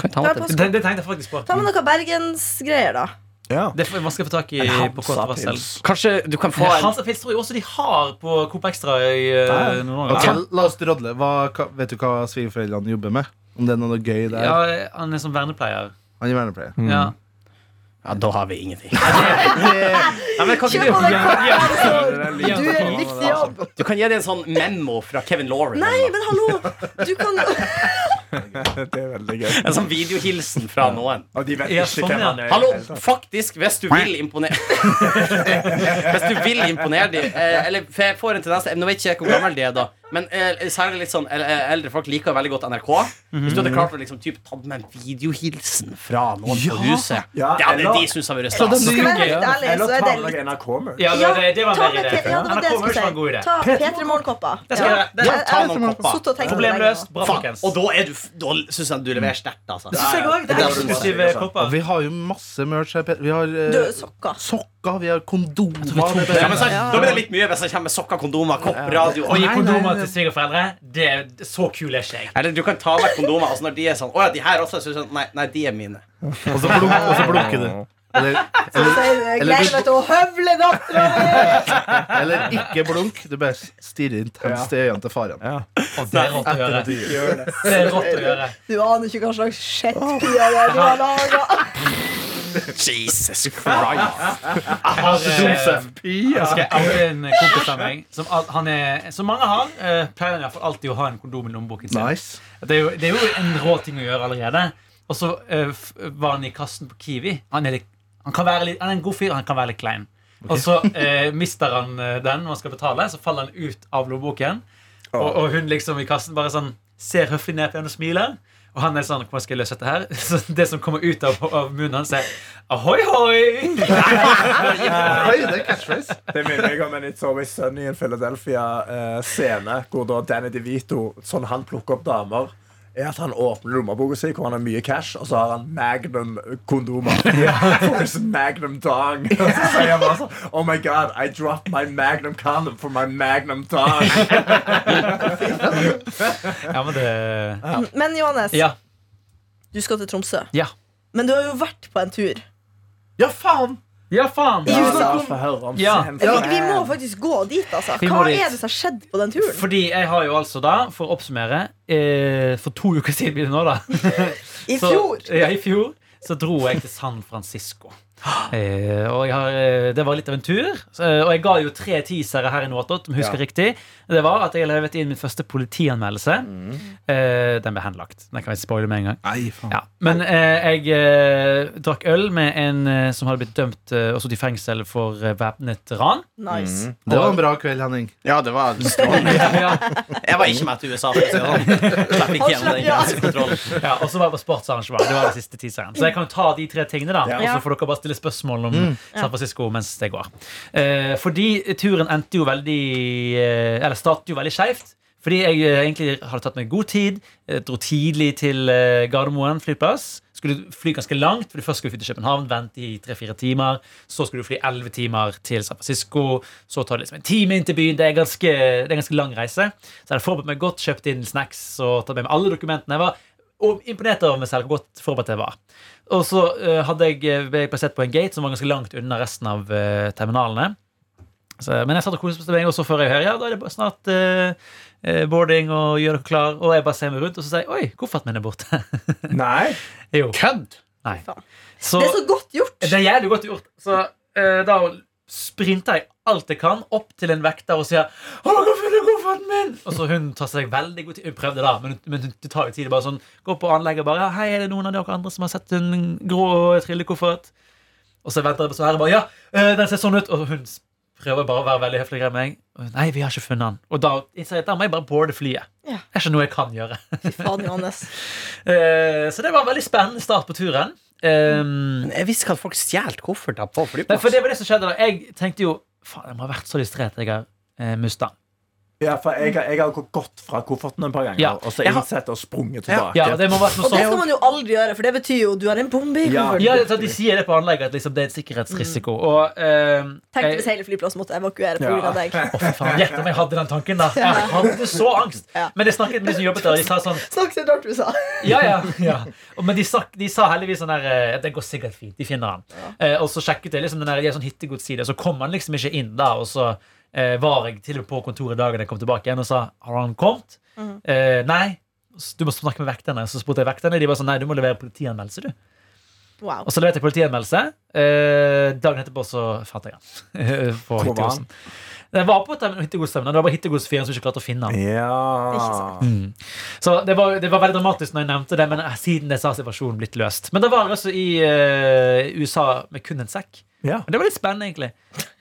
Kan jeg ta Ja, med Det, det tenkte jeg faktisk på. Ta med noe bergensgreier, da. Ja. Det får, vanskelig skal få tak i på Kanskje du kan få en Hansa Pils tror jeg også de har på Coop Extra i uh, Nei. Nord-Norge. Ok, La oss drodle. Hva, vet du hva svigerforeldrene jobber med? Om det er noe gøy der? Ja, han er som vernepleier. Han er vernepleier. Ja. Ja, da har vi ingenting. Ja, men kan ikke Kjøp på deg du gjør en viktig jobb. Du kan gi det en sånn memo fra Kevin Lauren. Nei, men hallo! Du kan Det er veldig gøy. En sånn videohilsen fra noen. Og de vet Ja, ikke sånn, hvem han er. Hallo, faktisk, hvis du vil imponere Hvis du vil imponere dem eh, Eller, jeg får en tendens Nå vet ikke jeg hvor gammel de er da Men eh, særlig litt sånn el- eldre folk liker veldig godt NRK. Hvis du hadde klart å liksom typ tatt med en videohilsen fra noen på huset, Ja, det hadde de syntes hadde vært stas. Ja. Eller er ta med deg NRK-merch. Ja, det, var en idé. Ja, det var det jeg NRK skulle var en god idé. Ta P3 Morgen-kopper. Ja, Problemløst. Bra, folkens. og da, er du, da syns jeg du leverer sterkt, altså. Det synes jeg også. Det er eksklusive kopper. Og vi har jo masse merch her. Vi har eh, sokker. sokker, vi har kondomer. Ja, men så, Da blir det litt mye hvis jeg kommer med sokker, kondomer, kopp, radio Å gi kondomer til svigerforeldre, det, er så kul er ikke jeg. Eller du kan ta vekk kondomer. Altså når de er sånn Å ja, de her også. Så sånn, nei, nei, de er mine. Og så, blunk, og så blunker du. Eller, eller, ikke blunk. Du bare stirrer intenst i øynene til faren. Ja. Og det er rått å gjøre. Det er rått å gjøre. Du aner ikke hva slags shit-pia du har laga. Jesus Christ. Jeg har, eh, Jeg en kompis av meg som, han er, som mange har. eh, pleier han i hvert fall alltid å ha en kondom i lommeboken sin. Nice. Det er, jo, det er jo en rå ting å gjøre allerede. Og så eh, var han i kassen på Kiwi. Han er, litt, han kan være litt, han er en god fyr, han kan være litt klein. Og så eh, mister han eh, den når han skal betale, så faller han ut av lommeboken. Og, og hun liksom i kassen bare sånn ser høflig ned på henne og smiler. Og han er sånn Hvordan skal jeg løse dette her? Så det som kommer ut av, av munnen hans, er ahoi, hoi! Oi, det er catchphrase. Det minner meg om en It's Always Sunny in Philadelphia-scene. hvor da Danny DeVito, sånn han plukker opp damer, er at han åpner lommeboka si, hvor han har mye cash, og så har han Magnum-kondomer. Magnum dong. Og så sier han bare sånn Oh my God, I dropped my Magnum condom for my Magnum dong. Ja, men det Men Johannes, Ja. du skal til Tromsø. Ja. Men du har jo vært på en tur. Ja, faen! Ja, faen! Ja, om Ja. Vi, vi må faktisk gå dit, altså. Hva er det som har skjedd på den turen? Fordi jeg har jo altså da, for å oppsummere eh, For to uker siden blir det nå, da. I Så- ja, i fjor så dro jeg til San Francisco. Eh, og jeg har, eh, det var litt av en tur. Eh, og jeg ga jo tre teasere her i Noatot, om jeg husker Ja. riktig. Det var at jeg levet inn min første politianmeldelse. Eh, den ble henlagt. Den kan vi spoile med en gang. Nei, faen. Ja. Men eh, jeg eh, drakk øl med en som hadde blitt dømt eh, og sittet i fengsel for væpnet ran. Nice. Det var en bra kveld, Henning. Ja, det var strålende. ja. Jeg var ikke med til USA. Sånn. Slapp ikke gjennom den grensekontrollen. Ja, og så var jeg på sportsarrangement. Det var den siste teaseren. Så jeg kan ta de tre tingene, da. Og så får dere bare stille spørsmål om San Francisco mens det går. Eh, fordi turen endte jo veldig eh, Eller startet jo veldig skeivt. Fordi jeg eh, egentlig hadde tatt meg god tid. eh, dro tidlig til Gardermoen flyplass. Skulle fly ganske langt, fordi først skulle vi fly til København, vente i tre-fire timer. Så skulle du fly elleve timer til San Francisco. Så tar det liksom en time inn til byen. Det er ganske, det er en ganske lang reise. Så jeg hadde forberedt meg godt, kjøpt inn snacks og tatt med meg alle dokumentene. Jeg var og imponert over meg selv hvor godt forberedt jeg var. Og så eh, hadde jeg, eh, ble jeg plassert på en gate som var ganske langt unna resten av eh, terminalene. Så, men jeg satt og koste meg, og så før jeg hører Ja, da er det bare snart eh, boarding og gjør dere klar. Og jeg bare ser meg rundt, og så sier jeg Oi, kofferten min er borte. Nei. jo. Kødd! Nei. Så Det er så godt gjort. det er jævlig godt gjort. Så eh, da sprinter jeg alt jeg kan opp til en vekter og sier kofferten min?' Og så hun tar seg veldig god tid. Hun prøvde da, men, men det tar jo tid. Bare sånn, Gå på anlegget og bare ja, 'Hei, er det noen av dere andre som har sett en grå trillekoffert?' Og så venter jeg på svaret. bare, ja, eh, den ser sånn ut Og hun prøver bare å være veldig høflig med meg. Og, Nei, vi har ikke funnet den. Og da innser jeg at da må jeg bare boarde flyet. Ja. Det er ikke noe jeg kan gjøre. Fy faen, Johannes. Eh, så det var en veldig spennende start på turen. Um, Jeg visste ikke at folk stjal kofferter på Nei, for det var det som skjedde da. Jeg tenkte jo Faen, jeg må ha vært så distré at jeg har eh, musta Ja, for jeg, har- jeg har gått fra kofferten et par ganger, Ja. og så Jeg har- innsett og sprunget tilbake. Ja, det må ha vært noe Og det sånt skal man jo aldri gjøre, for det betyr jo du har en bombe i Ja. kofferten. ja, så De sier det på anlegget, at liksom, det er et sikkerhetsrisiko. Og eh, Tenk jeg- hvis hele flyplassen måtte evakuere pga. Ja. av deg. Å, for faen, Gjett om jeg hadde den tanken, da! Jeg hadde så angst. Ja. Men jeg snakket med de som jobbet der, og de sa sånn Snakk så rart du sa. Ja, ja, ja. Og, Men de sa, de sa heldigvis sånn der eh, Det går sikkert fint. De finner han. Eh, og så sjekket jeg liksom den der, de har sånn hittegodsside, og så kom han liksom ikke inn da. Og så eh, var jeg til og på kontoret dagen jeg kom tilbake igjen og sa har han kommet. Mm. Eh, nei. Du må snakke med vekterne. Så spurte jeg vekterne. De var sånn nei, du må levere politianmeldelse, du. Wow. Og så leverte jeg politianmeldelse. Eh, dagen etterpå så fant jeg han. på Det hittegodsen. Den var på hittegodsterminalen. Det var bare hittegodsfyren som ikke klarte å finne han. Ja. Mm. Så det var, det var veldig dramatisk når jeg nevnte det, men siden det så har situasjonen blitt løst. Men da var jeg altså i eh, USA med kun en sekk. Ja. Og Det var litt spennende, egentlig.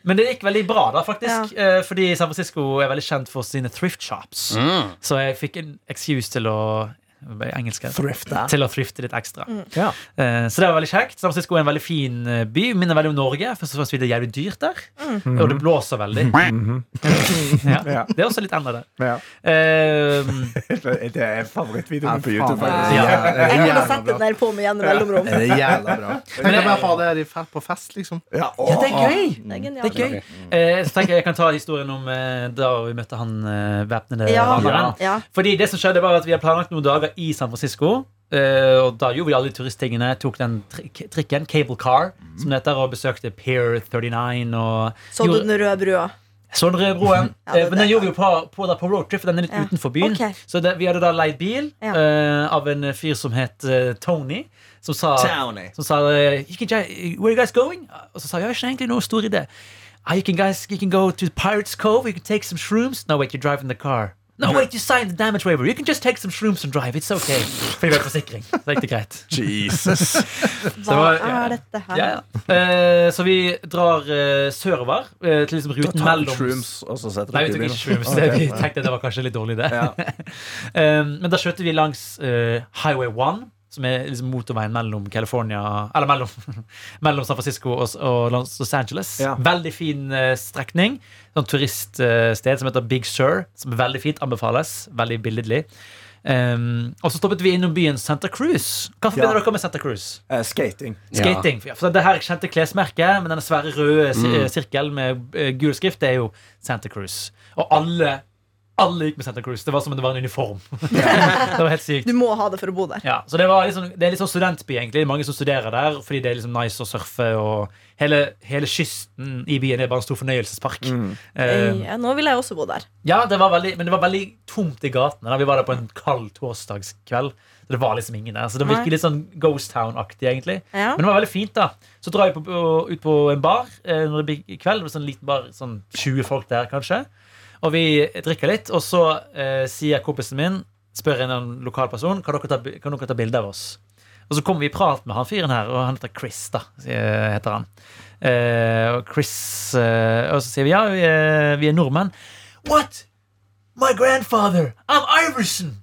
Men det gikk veldig bra, da, faktisk. Ja. Fordi San Francisco er veldig kjent for sine thrift shops. Mm. Så jeg fikk en excuse til å engelsk, her. Thrifte. Til å thrifte litt ekstra. Ja. Eh, Så det var veldig kjekt. San Francisco er en veldig fin eh, by. Minner veldig om Norge. Først og fremst fordi det er jævlig dyrt der. Og det blåser veldig. ja. Ja. Det er også litt enda det. Ja. Eh, Det er favorittvideoen på YouTube. Jeg kunne sett den der på med jevne mellomrom. Det er jævla bra. Jeg kan bare ha det her på fest, liksom. Ja, ja, det er gøy! Det er Det er gøy. Eh, så tenker jeg jeg kan ta historien om da vi møtte han væpnede Ja, raneren. ja. Fordi det som skjedde var at Vi hadde planlagt noen dager i San Francisco. Uh, og Da gjorde vi alle de turisttingene. Tok den trik trikken, cable car, som det heter, og besøkte Pier 39. Og Så du den røde brua? Så den røde broen. Ja, det- uh, Men den det- gjorde vi jo på, på, da, på roadtrip, for den er litt Ja. utenfor byen. Okay. Så det, vi hadde da leid bil Ja. uh, av en fyr som het Tony. Som sa, Tony. som sa you can, Where are you guys going? Og så sa jeg, har ikke egentlig noen stor idé. Ah, you, can guys, you can go to Pirates Cove, you can take some shrooms. No, wait, you're driving the car. No, wait, you signed the damage waiver. You can just take some shrooms and drive. It's okay. Har forsikring. Så gikk det greit. Jesus. Hva var- ja. er dette her? Ja, ja. Eh, så vi drar eh, sørover eh, til liksom ruten mellom shrooms, og så setter Nei, vi tok ikke shrooms. Okay. Vi tenkte det var kanskje litt dårlig, det. Ja. um, men da skjøtte vi langs eh, Highway 1, som er liksom motorveien mellom California Eller mellom, mellom San Francisco og, og Los Angeles. Ja. Veldig fin eh, strekning. Sånn turiststed som heter Big Sur, som er veldig fint. Anbefales. Veldig billedlig. Um, og så stoppet vi innom byen Santa Cruz. Hva forbinder Ja. dere med Santa Cruz? Uh, skating. Skating. Ja. For det her kjente klesmerket med denne svære røde mm. sirkelen med uh, gul skrift, det er jo Santa Cruz. Og alle alle gikk med Santa Cruz. Det var som om det var en uniform. det var helt sykt. Du må ha det for å bo der. Ja, så det, var liksom, det er litt sånn studentby, egentlig. Mange som studerer der fordi det er liksom nice å surfe. Og hele, hele kysten i byen er bare en stor fornøyelsespark. Eh, Ja, nå vil jeg også bo der. ja, det var veldig, men det var veldig tomt i gatene. Vi var der på en kald torsdagskveld. Så det var liksom ingen der. Så det virker litt sånn Ghost Town-aktig, egentlig. Ja. Men det var veldig fint, da. Så drar vi på, ut på en bar uh, når det blir kveld. Det var Sånn liten bar, sånn 20 folk der, kanskje. Og vi drikker litt, og så eh, sier kompisen min Spør en lokal person Kan dere ta, kan ta bilde av oss. Og så kommer vi i prat med han fyren her, og han heter Chris, da. heter han. Eh, og Chris eh, Og så sier vi ja, vi er, vi er nordmenn. What? My grandfather! I'm Iverson!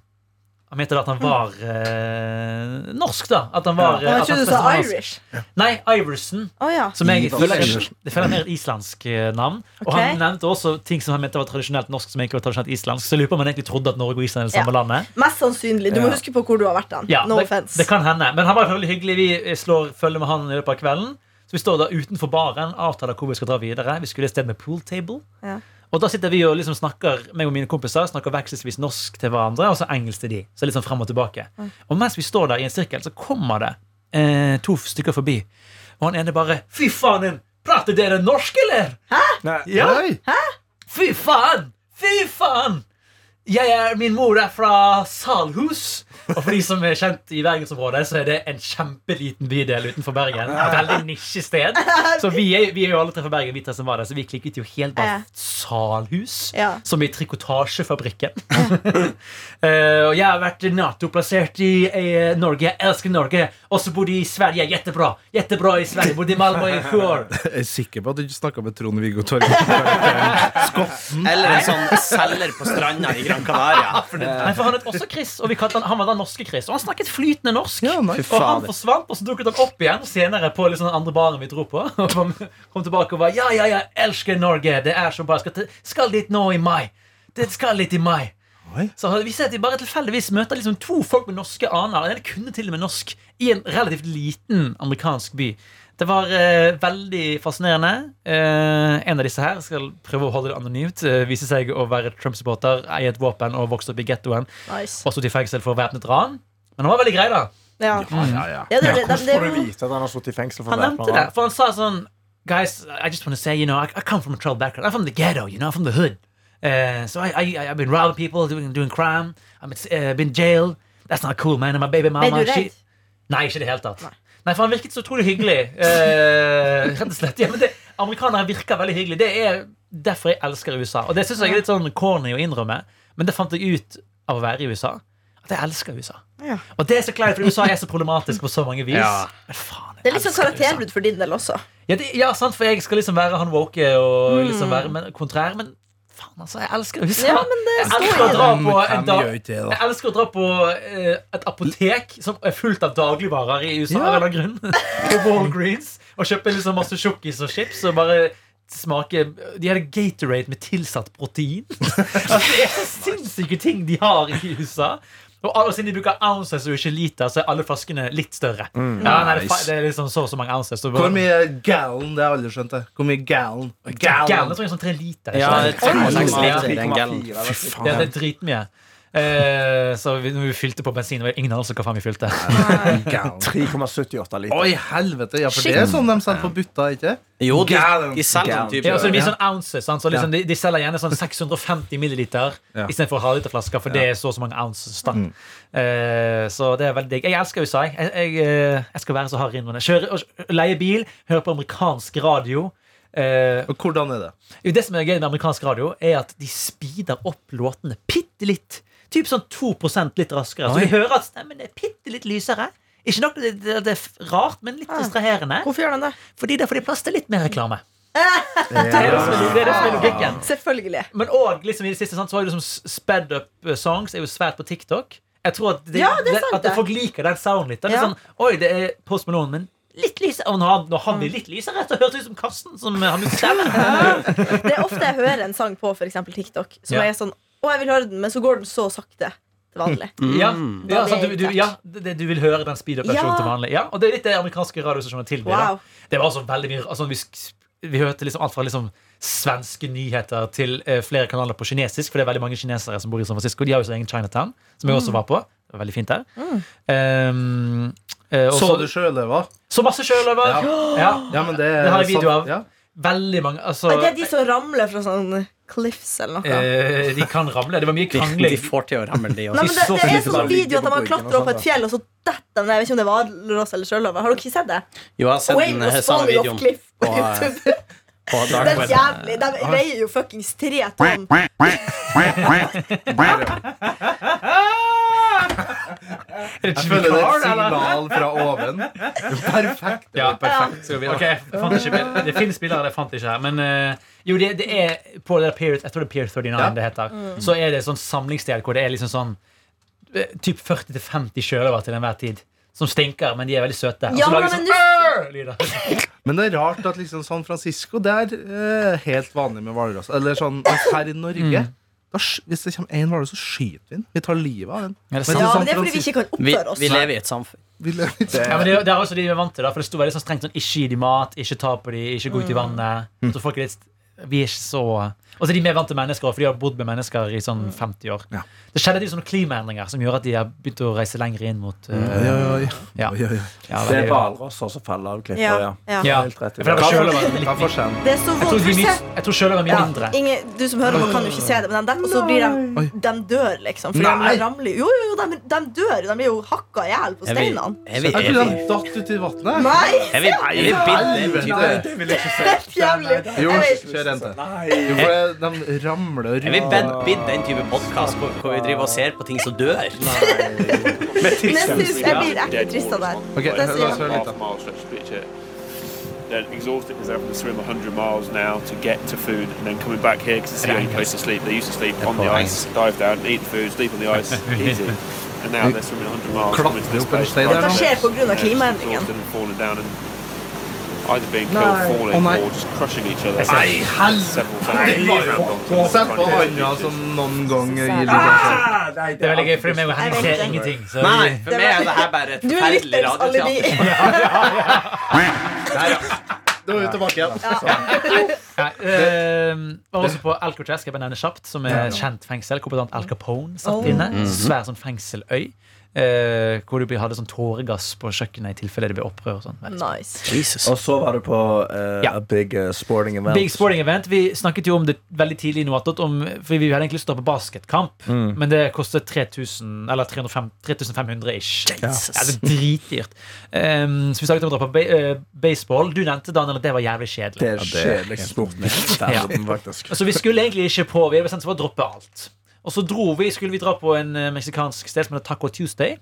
Han mente at han var eh, norsk, da. At han var Og jeg trodde du sa Irish. Nei, Iverson. Oh, ja. Som jeg føler, det føler mer et islandsk eh, navn. Og han nevnte også ting som han mente var tradisjonelt norsk, som ikke var tradisjonelt islandsk. Så jeg lurer på om han egentlig trodde at Norge og Island er det samme Ja. landet. Mest sannsynlig. Du må huske på hvor du har vært den. Ja, no det, offense. det kan hende. Men han var veldig hyggelig. Vi slår følge med han i løpet av kvelden. Så vi står da utenfor baren, avtaler hvor vi skal dra videre. Vi skulle et sted med pool table. Ja. Og da sitter vi og liksom snakker meg og mine kompiser snakker vekselvis norsk til hverandre, og så engelsk til de. Så litt sånn frem og tilbake. Og mens vi står der i en sirkel, så kommer det eh, to stykker forbi. Og han ene bare Fy faen, din! Prater dere norsk, eller? Hæ? Nei. Ja. Hæ? Fy faen! Fy faen! Jeg er, Min mor er fra Salhus. Og for de som er kjent i bergensområdet, så er det en kjempeliten bydel utenfor Bergen. Et veldig nisjested. Så vi er, vi er jo alle tre fra Bergen, vi tre som var der, så vi klikket jo helt bare Salhus. Ja. Som i trikotasjefabrikken. Eh, og jeg har vært Nato-plassert i Norge. Jeg elsker Norge. Og så bodde i Sverige. Jettebra. Jettebra i Sverige. Bodde i Malmö i fjor. Jeg er sikker på at du ikke snakka med Trond-Viggo Torgersen. Skotten. Eller en sånn selger på stranda i Gran Canaria. Nei, for Han het også Chris, og vi kalte han, han var norske Chris. Og han snakket flytende norsk. Ja, nice. Og han forsvant, og så dukket han opp igjen senere på liksom den andre baren vi dro på. Og kom, kom tilbake og var Ja, ja, jeg elsker Norge. Det er så bra. Skal, til, skal dit nå i mai. Det skal litt i mai. Oi. Så vi ser at de bare tilfeldigvis møter liksom to folk med norske aner. Den kunne til og med norsk i en relativt liten amerikansk by. Det var eh, veldig fascinerende. Eh, en av disse her skal prøve å holde det anonymt. Eh, viser seg å være Trump-supporter, eie et våpen og vokse opp i gettoen. Nice. Og stått i fengsel for væpnet ran. Men han var veldig grei, da. Ja. Ja, ja. Ja, det, det, det, Hvordan får du vite at han har sittet i fengsel for Han nevnte det. væpnet ran? For han sa sånn Guys, I just want to say, you know, I, I come from a troubled background. I'm from the ghetto, you know, from the hood. Uh, so I, I, I've been robbing people, doing, doing crime. I've been, uh, been jailed. That's not cool, man. And my baby mama, Ble du she- redd? Nei, ikke i det hele tatt. Nei. For han virket så utrolig hyggelig. Eh, rett og slett. Ja, men det, amerikanere virker veldig hyggelig. Det er derfor jeg elsker USA. Og det syns jeg er litt sånn corny å innrømme, men det fant jeg ut av å være i USA. At jeg elsker USA. Ja. Og det er så kleint, for USA er så problematisk på så mange vis. Ja. Men faen, jeg det er litt sånn karakterbrudd for din del også. Ja, det, ja, sant, for jeg skal liksom være han woke og Mm. liksom være men, kontrær, men faen, altså, jeg elsker USA. Ja, men det jeg elsker å dra på en dag? Jeg elsker å dra på eh, et apotek som er fullt av dagligvarer i USA. Ja. en eller annen grunn På Walgreens Og kjøpe liksom masse sjokkis og chips og bare smake De hadde Gatorade med tilsatt protein. altså, det er så sinnssyke ting de har i USA. Og siden de bruker ounces og ikke liter, så er alle flaskene litt større. Ja, nei, det, er det er liksom så og så mange ounces. Så Hvor mye gallon? Det har jeg aldri skjønt. det. Hvor mye gallon? Gallon, jeg tror jeg er sånn tre liter. Ja, det er 3,6 Oi. liter gallon. Ja, det er dritmye. Eh, så vi, vi fylte på bensin, det ingen anelse hva faen vi fylte. 3,78 liter. Oi, helvete. Ja, for det er sånn de selger på butta, ikke Jo, de, de selger sånn type Ja, altså, det blir sånn ounces sant? Så liksom, de, de selger gjerne sånn 650 milliliter Ja. istedenfor halvliterflasker, for det er så og så mange ounces. Mm. Eh, så det er veldig digg. Jeg elsker USA. Jeg, jeg, jeg, eh, skal være så hard innrømmende. Kjøre og leie bil, høre på amerikansk radio. Uh, Og hvordan er det? det som er gøy med amerikansk radio, er at de speeder opp låtene bitte litt. Typ sånn 2% litt raskere. Så vi hører at stemmen er bitte litt lysere. Ikke nok det, det, det er rart, men litt distraherende. Hvorfor gjør den det? Fordi det får de plass til litt mer reklame. Det er det som er, det er, som er logikken. Selvfølgelig. Men òg liksom, i det siste sant, så var jo liksom sped up eh, songs er jo svært på TikTok. Jeg tror at, det, Ja, det er sant, at folk liker den sounden litt. Det er Ja. sånn, Oi, det er Post Malone, men litt lysere. Og nå har vi han blir litt lysere, så høres det ut som Karsten som har mye stemme. Det er ofte jeg hører en sang på eksempel TikTok som Ja. er sånn Å, jeg vil høre den, men så går den så sakte til vanlig. Ja, Mm. ja, sant, du, du, ja det, du vil høre den speed-up-versjonen Ja. til vanlig. Ja, og det er litt det amerikanske radiostasjoner tilbyr. da. Wow. Det var altså veldig mye altså, vi, sk- vi hørte liksom alt fra liksom svenske nyheter til eh, flere kanaler på kinesisk, for det er veldig mange kinesere som bor i San Francisco. De har jo sin egen Chinatown, som jeg også var på. Det var veldig fint der. Um, eh, og Så du sjøløver? så masse sjøløver. Ja. Ja. Ja, men det, Det har jeg video av. Ja. Veldig mange. Altså, det er de som ramler fra sånn cliffs eller noe. eh, de kan ramle. Det var mye krangling. de får til å ramle, de også. Nei, det, det er en sånn video at på de har klatra opp et fjell, og så detter de Jeg vet ikke om det var hvalross eller Sjølova. Har dere ikke sett det? Jo, jeg har sett Wayne den eh, samme videoen cliff på på, eh, YouTube. på Det er jævlig. De veier jo fuckings tre tonn. Det Jeg føler det er et signal fra oven. Perfekt. Ja. perfekt. Bilder. Det finnes bilder, det fant jeg ikke her. Men eh, jo, det, det er på det Pier, Jeg tror det er Pier 39 Ja. det heter. Så er det et sånn samlingssted hvor det er liksom sånn eh, Typ 40-50 sjøløver til enhver tid. Som stinker, men de er veldig søte. Ja, lager men sånn! Men det er rart at liksom San Francisco Det er uh, helt vanlig med hvalross. Eller sånn her i Norge Mm. Da, Hvis det kommer én hvalross, så skyter vi den. Vi tar livet av den. Ja, det er Men sant. Ja, men det er fordi vi ikke kan oppføre oss. vi lever i et samfunn. Vi Ja, men det, det er også de vi er vant til, da, for det sto veldig sånn strengt sånn ikke gi dem mat, ikke ta på dem, ikke gå ut i vannet. Så folk er litt vi er ikke så Altså De er mer vant til mennesker, for de har bodd med mennesker i sånn 50 år. Ja. Det skjedde jo sånne klimaendringer som gjør at de har begynt å reise lenger inn mot uh. Ja. Oi, oi. ja, Det er hvalrosser som faller av klipper, Ja, ja. ja. Ja, Helt rett det det. Mye-? Det er så Jeg tror, vondt. de er mye- jeg tror sjøløver er mye Ja, mindre. Ingen, du som hører på, kan jo ikke se det, men de og så blir de De dør, liksom. For Nei. de ramler Jo, jo, jo, de, de dør. De blir jo hakka i hjel på steinene. er Jeg trodde vi, datt uti vannet. Nei! Det vil Jeg ikke kjør Nei. Jo, for det- de ramler og Er vi ruller. bitt bitt den type podkast hvor, hvor vi driver og ser på ting som dør? Med Men jeg jeg blir ekte trist av det. her. Ok, la oss høre litt, da. They're exhausted because they're having to swim 100 miles now to get to food and then coming back here because it's the only place to sleep. They used to sleep on the ice, dive down, eat the food, sleep on the ice, easy. And now they're swimming 100 miles der Dette skjer på grunn either being killed, Nei. falling, Å, nei. or just crushing each other. Nei! Several times. Sett på handa som noen gang gir litt sånn. Det er veldig gøy, for meg og Jeg ser ingenting. Så Nei, for meg er det her bare et Du er forferdelig alibi. radioteater. Da er vi tilbake igjen. ja, eh, var også på Alcatraz, skal jeg bare nevne kjapt, som er et kjent fengsel. Kompetent Al Capone satt Oh. inne. Svær sånn fengseløy. Eh, hvor du hadde sånn tåregass på kjøkkenet i tilfelle det ble opprør. og sånn. Nice. Og så var du på eh, Ja. a big eh, sporting event. Big sporting event. Vi snakket jo om det veldig tidlig i Noatot, for vi hadde egentlig lyst til å dra på basketkamp, men det kostet 3000, eller 3500 ish. Jesus. Ja, det er dritdyrt. Um, så vi snakket om å dra på ba uh, baseball. Du nevnte Daniel, at det var jævlig kjedelig. Det er kjedeligste sporten i verden, faktisk. Så vi skulle egentlig ikke på Vi hadde bestemt oss for å droppe alt. Og så dro vi, skulle vi dra på en eh, meksikansk sted som heter Taco Tuesday.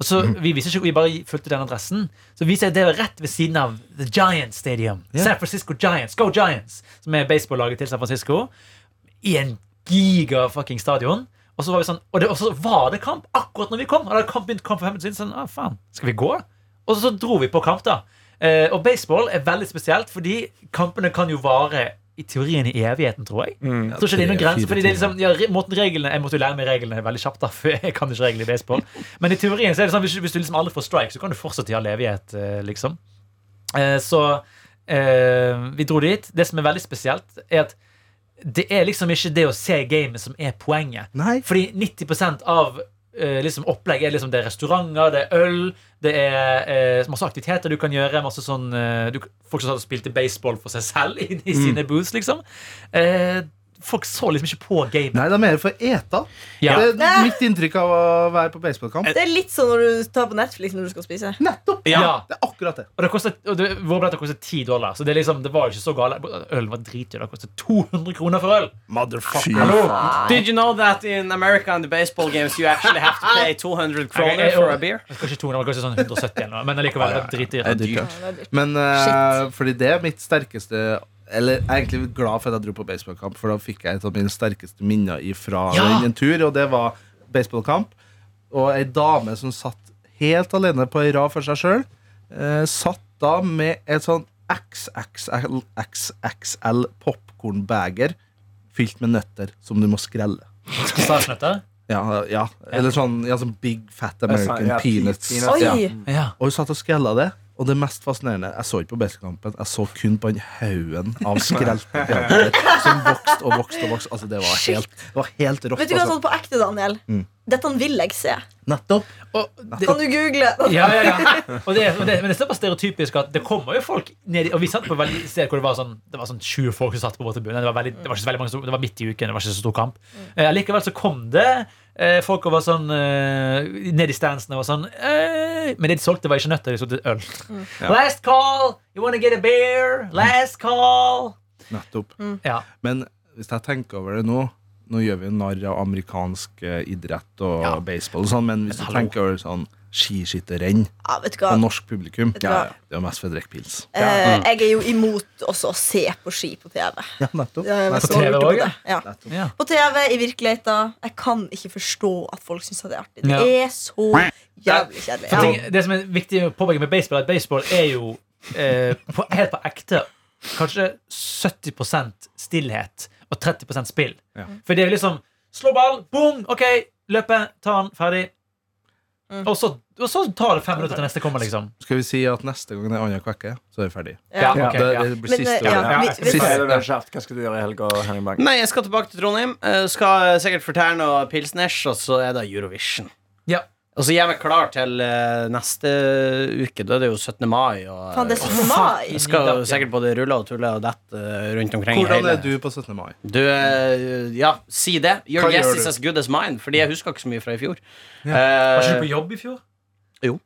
Og så Vi visste ikke, vi bare fulgte den adressen. Så viser jeg det var rett ved siden av The Giants Stadium. San Francisco Giants. Go Giants! Som er baseballaget til San Francisco. I en giga-fucking stadion. Og så var vi sånn Og, det, og så var det kamp akkurat når vi kom. Og da kamp begynt kamp for fem minutter siden. Sånn, ah, faen, skal vi gå? Og så, så dro vi på kamp, da. Eh, og baseball er veldig spesielt, fordi kampene kan jo vare i teorien i evigheten, tror jeg. Jeg tror ikke det er noen grenser, grense, fordi det er liksom, ja, måten reglene Jeg måtte jo lære meg reglene veldig kjapt, da, for jeg kan ikke reglene i baseball. Men i teorien så er det sånn hvis, hvis du liksom aldri får strike, så kan du fortsette i all evighet, eh, liksom. Eh, så eh, vi dro dit. Det som er veldig spesielt, er at det er liksom ikke det å se gamet som er poenget. Nei. Fordi 90% av liksom opplegg er liksom det er restauranter, det er øl, det er eh, masse aktiviteter du kan gjøre. Masse sånn eh, du, Folk som har spilt spilte baseball for seg selv i, i sine booths, liksom. Eh, folk så liksom ikke på gamet. Nei, det er mer for eta. Ja. Det er mitt inntrykk av å være på baseballkamp. Det er litt sånn når du tar på Netflix når du skal spise. Nettopp! Ja. Det er akkurat det. Og det kostet, og det, kostet 10 dollar, så det, liksom, det var jo ikke så gale. Ølen var dritdyr. Det kostet 200 kroner for øl. Motherfucker. Did you know that in America and the baseball games you actually have to pay 200 kroner for a beer? Kanskje 200, kanskje sånn 170 eller noe, men allikevel det er dritdyrt. Det dyrt. Ja, det dyrt. Men uh, fordi det er mitt sterkeste Eller jeg er egentlig glad for at jeg dro på baseballkamp, for da fikk jeg et av mine sterkeste minner fra Ja. en tur, og det var baseballkamp. Og ei dame som satt helt alene på ei rad for seg sjøl, satt da med et sånn XXL, XXL popkornbeger fylt med nøtter som du må skrelle. Stasjnøtter? Ja, ja. Eller sånn, ja, sånn big fat American Ja, peanuts. peanuts. Ja. Og hun satt og skrella det. Og det mest fascinerende Jeg så ikke på Bestekampen, jeg så kun på den haugen av skrelte som vokste og vokste. og vokste Altså Det var helt, det var helt rått. Vet du hva Altså. sånn på ekte, Daniel? Mm. Dette vil jeg se. Nettopp. Og det, Kan du google? ja, ja, ja. Og det, og det, men det er såpass stereotypisk at det kommer jo folk ned Og vi satt på veldig sted hvor det var sånn Det var sånn 20 folk som satt på vår tribune. Det var, veldig, det var ikke så veldig mange som, Det var midt i uken, det var ikke så stor kamp. Eh, likevel så kom det eh, folk var sånn eh, nedi og var sånn eh, Men det de solgte, var ikke nøtter, de solgte øl. Last call! You wanna get a beer? Last call! Nettopp. Ja. Men hvis jeg tenker over det nå Nå gjør vi narr av amerikansk eh, idrett og Ja. baseball, og sånn, men hvis du hallo. tenker over det sånn skiskytterrenn Ja, vet du hva? og norsk publikum Ja, ja. Det er mest for å drikke pils. Eh, jeg er jo imot også å se på ski på TV. Ja, nettopp. Er TV òg. Ja. ja. På TV, i virkeligheten. Jeg kan ikke forstå at folk syns det er artig. Det er så jævlig kjedelig. Ja. ting, det som er viktig å påpeke med baseball, er at baseball er jo eh, på, helt på ekte kanskje 70% stillhet og 30 spill. Ja. For det er liksom slå ball, boom, OK, løpe, ta den, ferdig. Mm. Og, så, og så tar det fem minutter til neste kommer, liksom. Skal vi si at neste gang det er annen kvekke, så er vi ferdig. Ja. Ja. ok, det, ja. det blir Men, siste ja, ordet. Vi- vi- Siste- Hva det du har Hva skal du gjøre i helga, Henning Bang? Nei, jeg skal tilbake til Trondheim. eh, Skal sikkert fortelle noe pilsners, og så er det Eurovision. Ja. Og så gjør meg klar til eh, neste uke. Da er det jo 17. mai. Og, Faen, det er 17. mai. Jeg skal jo sikkert både rulle og tulle og dette eh, rundt omkring. Hvordan hele- er du på 17. mai? Du, eh, ja, si det. Your Hva guess is as good as mine. Fordi jeg husker ikke så mye fra i fjor. Var ikke Eh, du på jobb i fjor? Jo.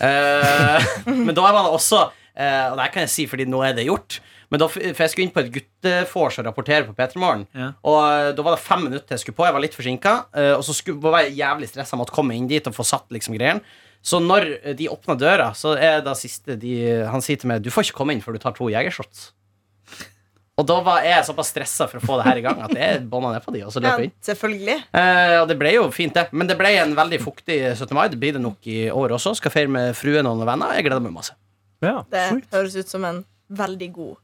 men da var det også eh, Og det kan jeg si fordi nå er det gjort. Men da, for jeg skulle inn på et guttefors og rapportere på P3 Morgen. Ja. Og eh, da var det fem minutter jeg skulle på. Jeg var litt forsinka. Og så skulle, var jeg jævlig stressa. med å komme inn dit og få satt liksom greiene. Så når eh, de åpna døra, så er det siste de, Han sier til meg Du får ikke komme inn før du tar to jegershots. Og da var jeg såpass stressa for å få det her i gang at jeg bånda ned på de, og så løp inn. selvfølgelig. Eh, og det ble jo fint, det. Men det ble en veldig fuktig 17. mai. Det blir det nok i år også. Skal feire med fruen og noen venner. Jeg gleder meg masse. Ja, Det høres ut som en veldig god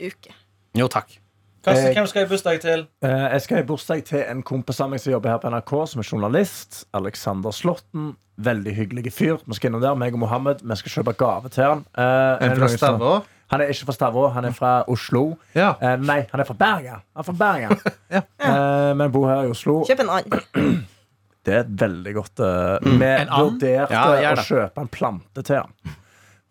uke. Jo, takk. Karsten, Eh, hvem skal i bursdag til? Eh, Jeg skal i bursdag til en kompis av meg som jobber her på NRK, som er journalist. Alexander Slåtten. Veldig hyggelig fyr. Vi skal innom der, meg og Mohammed. Vi skal kjøpe gave til han. Eh, er fra Stavå? Han er ikke fra Stavå, han er fra Oslo. Ja. Eh, nei, han er fra Bergen. Han er fra Bergen. eh, men bor her i Oslo. Kjøp en annen. Det er et veldig godt uh, Vi En vurderte Ja, å kjøpe en plante til han.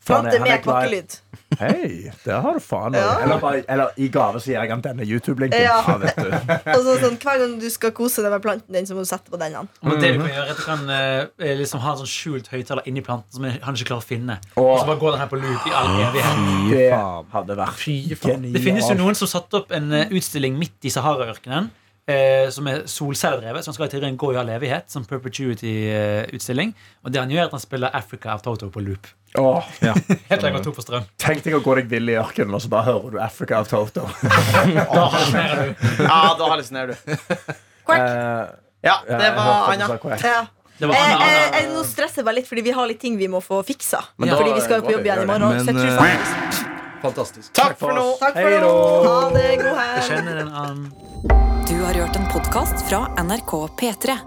Er- Plante med glad. Hei, der har du faen Ja. eller, bare, eller i gave så gir jeg han denne YouTube-linken. Ja. vet du. Og så sånn, Hver gang du skal kose deg med planten din, så må du sette på den. Mm -hmm. det du kan gjøre, er at du kan eh, liksom ha en sånn skjult høyttaler inni planten som han ikke klarer å finne. Og så bare går den her på loop i all evighet. Fy Det faen. hadde vært Fy faen. Det finnes jo noen som satte opp en eh, utstilling midt i Sahara-ørkenen. Eh, som er solcelledrevet. Han skal i teorien gå i all evighet, som perpetuity-utstilling. Og det han gjør, er at han spiller Africa of Toto på loop. Åh, Helt til jeg går tom for strøm. Tenk deg å gå deg vill i ørkenen, og så bare hører du Africa of Toto. Da hallusinerer du. Ja, da hallusinerer du. Quack. Ja, ja, det var Anja. Ja. Var Anna, jeg, Anna. nå stresser jeg bare litt, fordi vi har litt ting vi må få fiksa. Men da fordi vi skal jo på jobb igjen i morgen. Men. Så jeg tror eh, faktisk Fantastisk. Takk for nå. Takk for nå. Ha det. God helg. Kjenner en annen. Du har hørt en podkast fra NRK P3.